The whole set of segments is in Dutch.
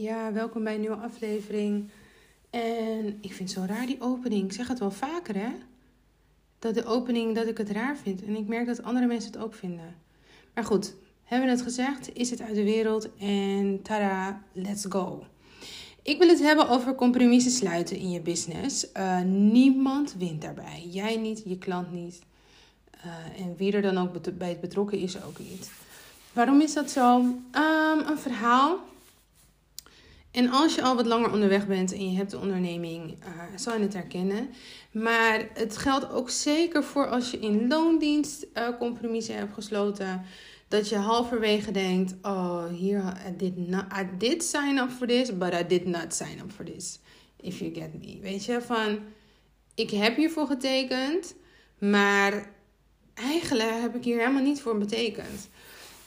Ja, welkom bij een nieuwe aflevering. En ik vind zo raar die opening. Ik zeg het wel vaker, hè? Dat de opening, dat ik het raar vind. En ik merk dat andere mensen het ook vinden. Maar goed, hebben we het gezegd? Is het uit de wereld? En tada, let's go. Ik wil het hebben over compromissen sluiten in je business. Uh, niemand wint daarbij. Jij niet, je klant niet. Uh, en wie er dan ook bij het betrokken is, ook niet. Waarom is dat zo? Um, een verhaal en als je al wat langer onderweg bent en je hebt de onderneming, uh, zal je het herkennen. Maar het geldt ook zeker voor als je in loondienst uh, compromissen hebt gesloten. Dat je halverwege denkt: Oh, hier, I did, sign up for this, but I did not sign up for this. If you get me. Weet je, van ik heb hiervoor getekend, maar eigenlijk heb ik hier helemaal niet voor betekend.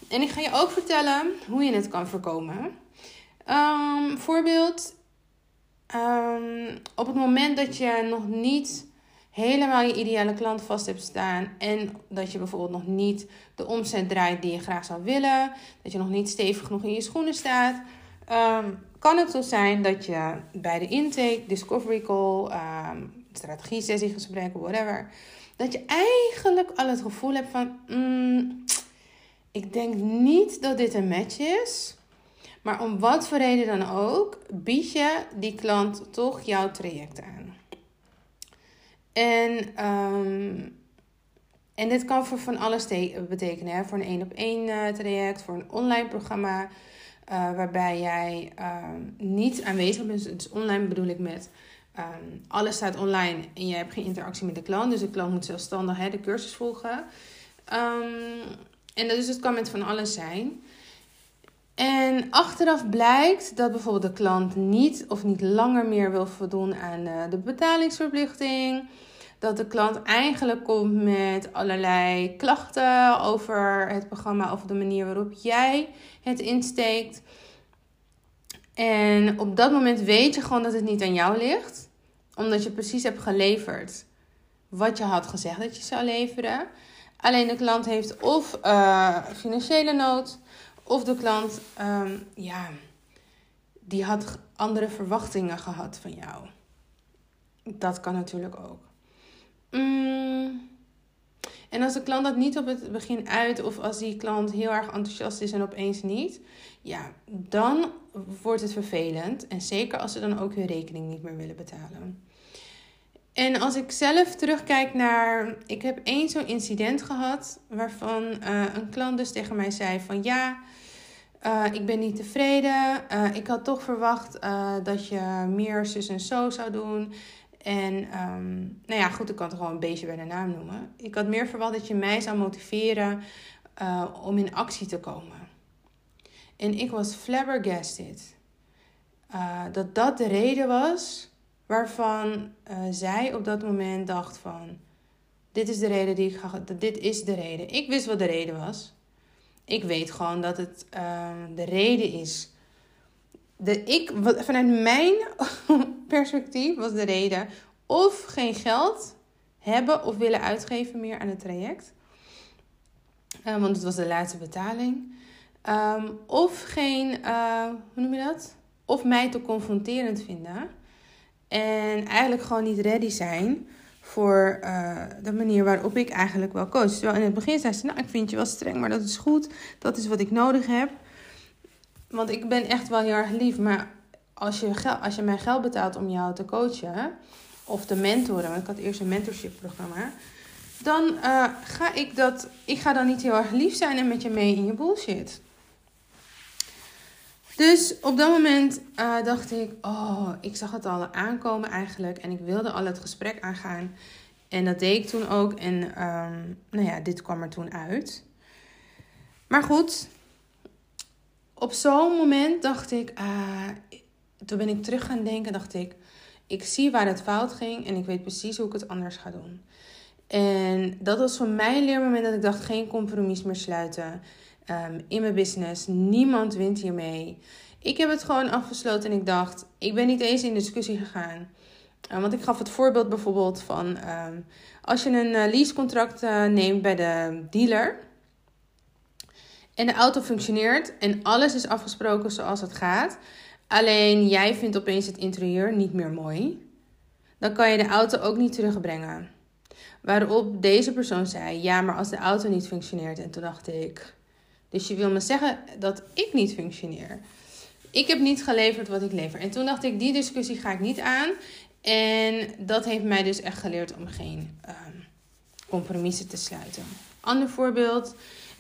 En ik ga je ook vertellen hoe je het kan voorkomen. Um, voorbeeld, um, op het moment dat je nog niet helemaal je ideale klant vast hebt staan en dat je bijvoorbeeld nog niet de omzet draait die je graag zou willen, dat je nog niet stevig genoeg in je schoenen staat, um, kan het zo zijn dat je bij de intake, discovery call, um, strategie sessie gesprekken, whatever, dat je eigenlijk al het gevoel hebt van, mm, ik denk niet dat dit een match is. Maar om wat voor reden dan ook, bied je die klant toch jouw traject aan. En, um, en dit kan voor van alles betekenen. Hè? Voor een één op één traject, voor een online programma. Uh, waarbij jij um, niet aanwezig bent. Dus online bedoel ik met um, alles staat online en je hebt geen interactie met de klant. Dus de klant moet zelfstandig hè, de cursus volgen. en dus het kan met van alles zijn. En achteraf blijkt dat bijvoorbeeld de klant niet of niet langer meer wil voldoen aan eh, de betalingsverplichting. Dat de klant eigenlijk komt met allerlei klachten over het programma, over de manier waarop jij het insteekt. En op dat moment weet je gewoon dat het niet aan jou ligt, omdat je precies hebt geleverd wat je had gezegd dat je zou leveren. Alleen de klant heeft of uh, financiële nood of de klant, um, ja, die had andere verwachtingen gehad van jou. Dat kan natuurlijk ook. Mm. En als de klant dat niet op het begin uit, of als die klant heel erg enthousiast is en opeens niet, ja, dan wordt het vervelend. En zeker als ze dan ook hun rekening niet meer willen betalen. En als ik zelf terugkijk naar. Ik heb één zo'n incident gehad. waarvan uh, een klant dus tegen mij zei: van ja. Uh, ik ben niet tevreden. Uh, ik had toch verwacht uh, dat je meer zus en zo zou doen. En um, nou ja, goed, ik kan het gewoon een beetje bij de naam noemen. Ik had meer verwacht dat je mij zou motiveren om in actie te komen. En ik was flabbergasted. dat dat de reden was waarvan zij op dat moment dacht van... Dit is de reden die ik ga... Dit is de reden. Ik wist wat de reden was. Ik weet gewoon dat het ehm, de reden is. De, ik, vanuit mijn perspectief was de reden of geen geld hebben of willen uitgeven meer aan het traject. Uh, want het was de laatste betaling. Um, of geen, uh, hoe noem je dat? Of mij te confronterend vinden. En eigenlijk gewoon niet ready zijn voor uh, de manier waarop ik eigenlijk wel coach. Terwijl in het begin zei ze, nou ik vind je wel streng, maar dat is goed. Dat is wat ik nodig heb. Want ik ben echt wel heel erg lief, maar als je, als je mij geld betaalt om jou te coachen of te mentoren, want ik had eerst een mentorship programma, dan uh, ga ik dat, ik ga dan niet heel erg lief zijn en met je mee in je bullshit. Dus op dat moment uh, dacht ik, oh, ik zag het al aankomen eigenlijk. En ik wilde al het gesprek aangaan. En dat deed ik toen ook. En um, nou ja, dit kwam er toen uit. Maar goed, op zo'n moment dacht ik, uh, toen ben ik terug gaan denken, dacht ik, ik zie waar het fout ging en ik weet precies hoe ik het anders ga doen. En dat was voor mij een leermoment dat ik dacht, geen compromis meer sluiten. Ehm, in mijn business. Niemand wint hiermee. Ik heb het gewoon afgesloten en ik dacht, ik ben niet eens in discussie gegaan. Uh, want ik gaf het voorbeeld bijvoorbeeld van ehm, als je een uh, leasecontract uh, neemt bij de dealer en de auto functioneert en alles is afgesproken zoals het gaat. Alleen jij vindt opeens het interieur niet meer mooi. Dan kan je de auto ook niet terugbrengen. Waarop deze persoon zei: Ja, maar als de auto niet functioneert. En toen dacht ik: Dus je wil me zeggen dat ik niet functioneer? Ik heb niet geleverd wat ik lever. En toen dacht ik: Die discussie ga ik niet aan. En dat heeft mij dus echt geleerd om geen um, compromissen te sluiten. Ander voorbeeld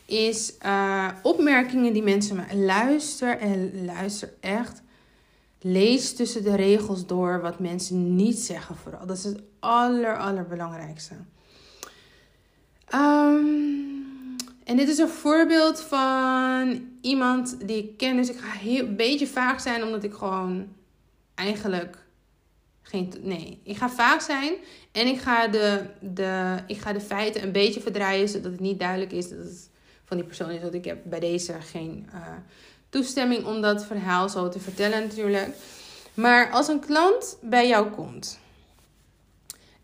is uh, opmerkingen die mensen me luisteren en luister echt. Lees tussen de regels door wat mensen niet zeggen vooral. Dat is het aller, allerbelangrijkste. Um, en dit is een voorbeeld van iemand die ik ken. Dus ik ga heel, een beetje vaag zijn, omdat ik gewoon eigenlijk geen. Nee, ik ga vaag zijn en ik ga de, de, ik ga de feiten een beetje verdraaien, zodat het niet duidelijk is dat het van die persoon is. Want ik heb bij deze geen uh, toestemming om dat verhaal zo te vertellen, natuurlijk. Maar als een klant bij jou komt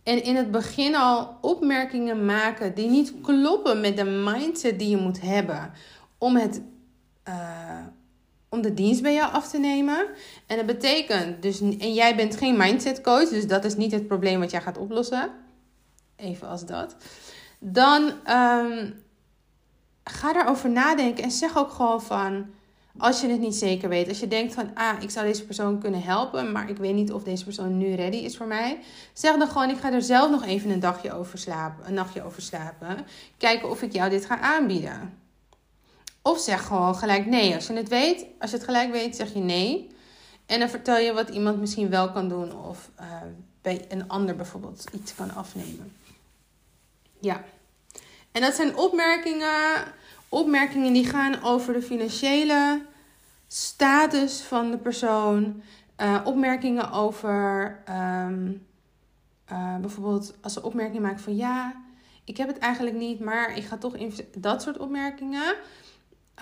en in het begin al opmerkingen maken die niet kloppen met de mindset die je moet hebben om, het, uh, om de dienst bij jou af te nemen. En dat betekent dus, en jij bent geen mindset coach, dus dat is niet het probleem wat jij gaat oplossen. Even als dat. Dan um, ga daarover nadenken en zeg ook gewoon van als je het niet zeker weet, als je denkt van, ah, ik zou deze persoon kunnen helpen, maar ik weet niet of deze persoon nu ready is voor mij, zeg dan gewoon, ik ga er zelf nog even een dagje over slapen, een nachtje over slapen, kijken of ik jou dit ga aanbieden. Of zeg gewoon gelijk nee. Als je het weet, als je het gelijk weet, zeg je nee. En dan vertel je wat iemand misschien wel kan doen of uh, bij een ander bijvoorbeeld iets kan afnemen. Ja. En dat zijn opmerkingen opmerkingen die gaan over de financiële status van de persoon. Uh, opmerkingen over um, uh, bijvoorbeeld als ze opmerkingen maken van ja, ik heb het eigenlijk niet, maar ik ga toch investeren. Dat soort opmerkingen.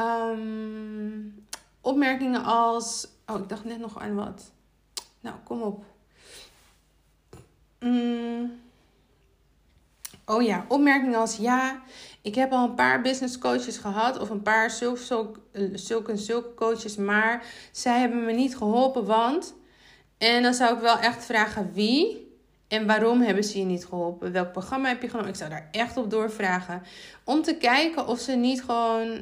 Um, opmerkingen als. Oh, ik dacht net nog aan wat. Nou, kom op. Mm. Oh ja, opmerkingen als ja, ik heb al een paar business coaches gehad of een paar zulke, zulke, zulke coaches, maar zij hebben me niet geholpen, want. En dan zou ik wel echt vragen wie en waarom hebben ze je niet geholpen? Welk programma heb je genomen? Ik zou daar echt op doorvragen. Om te kijken of ze niet gewoon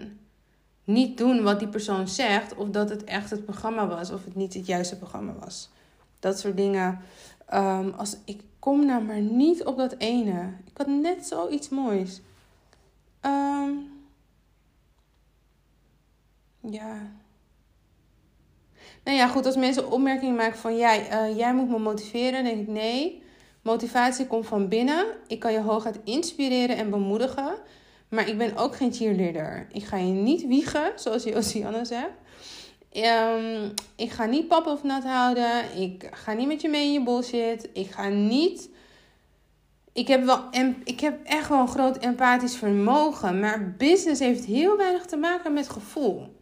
niet doen wat die persoon zegt. Of dat het echt het programma was. Of het niet het juiste programma was. Dat soort dingen. Um, als, ik kom nou maar niet op dat ene. Ik had net zoiets moois. Um, ja. Nou ja, goed, als mensen opmerkingen maken van jij, uh, jij moet me motiveren, denk ik nee. Motivatie komt van binnen. Ik kan je hooguit inspireren en bemoedigen. Maar ik ben ook geen cheerleader. Ik ga je niet wiegen, zoals Josianne zegt. Um, ik ga niet pap of nat houden. Ik ga niet met je mee in je bullshit. Ik ga niet ik heb, wel, ik heb echt wel een groot empathisch vermogen. Maar business heeft heel weinig te maken met gevoel.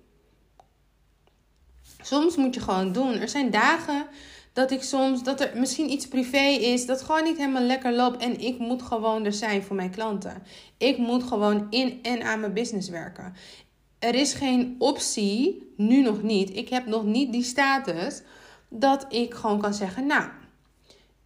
Soms moet je gewoon doen. Er zijn dagen dat ik soms, dat er misschien iets privé is, dat gewoon niet helemaal lekker loopt. En ik moet gewoon er zijn voor mijn klanten. Ik moet gewoon in en aan mijn business werken. Er is geen optie, nu nog niet. Ik heb nog niet die status dat ik gewoon kan zeggen, nou,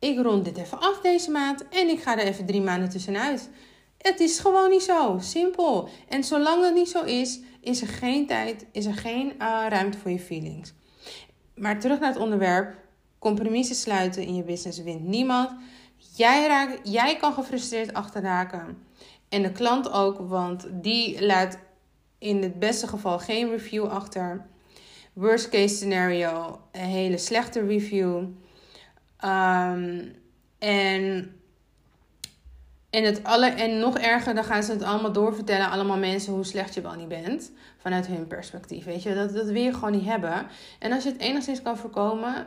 ik rond dit even af deze maand en ik ga er even drie maanden tussenuit. Het is gewoon niet zo. Simpel. En zolang dat niet zo is, is er geen tijd, is er geen uh, ruimte voor je feelings. Maar terug naar het onderwerp. Compromissen sluiten in je business wint niemand. Jij, raakt, jij kan gefrustreerd achterraken. En de klant ook, want die laat in het beste geval geen review achter. Worst case scenario, een hele slechte review. Um, en, en, het alle, en nog erger, dan gaan ze het allemaal doorvertellen, allemaal mensen, hoe slecht je wel niet bent. Vanuit hun perspectief. Weet je, dat, dat wil je gewoon niet hebben. En als je het enigszins kan voorkomen,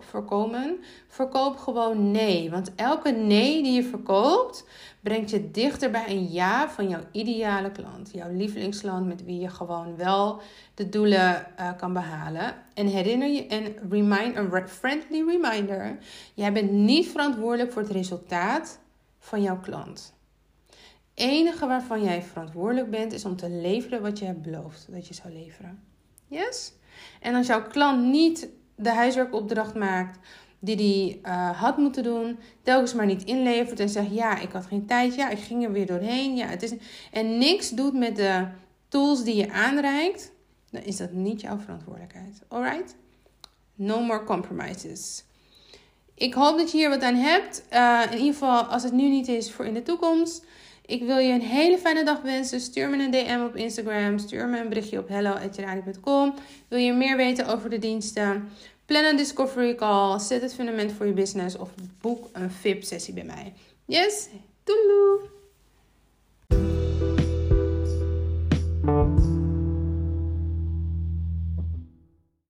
voorkomen, verkoop gewoon nee. Want elke nee die je verkoopt, brengt je dichter bij een ja van jouw ideale klant. Jouw lievelingsklant met wie je gewoon wel de doelen uh, kan behalen. En herinner je, en remind, een friendly reminder: jij bent niet verantwoordelijk voor het resultaat van jouw klant. enige waarvan jij verantwoordelijk bent, is om te leveren wat je hebt beloofd dat je zou leveren. Yes? En als jouw klant niet de huiswerkopdracht maakt die hij uh, had moeten doen, telkens maar niet inlevert en zegt: Ja, ik had geen tijd, ja, ik ging er weer doorheen. Ja, het is... En niks doet met de tools die je aanreikt, dan is dat niet jouw verantwoordelijkheid. Alright? No more compromises. Ik hoop dat je hier wat aan hebt. Uh, in ieder geval, als het nu niet is, voor in de toekomst. Ik wil je een hele fijne dag wensen. Stuur me een DM op Instagram. Stuur me een berichtje op hello.radio.com. Wil je meer weten over de diensten? Plan een discovery call. Zet het fundament voor je business. Of boek een VIP-sessie bij mij. Yes? Doei!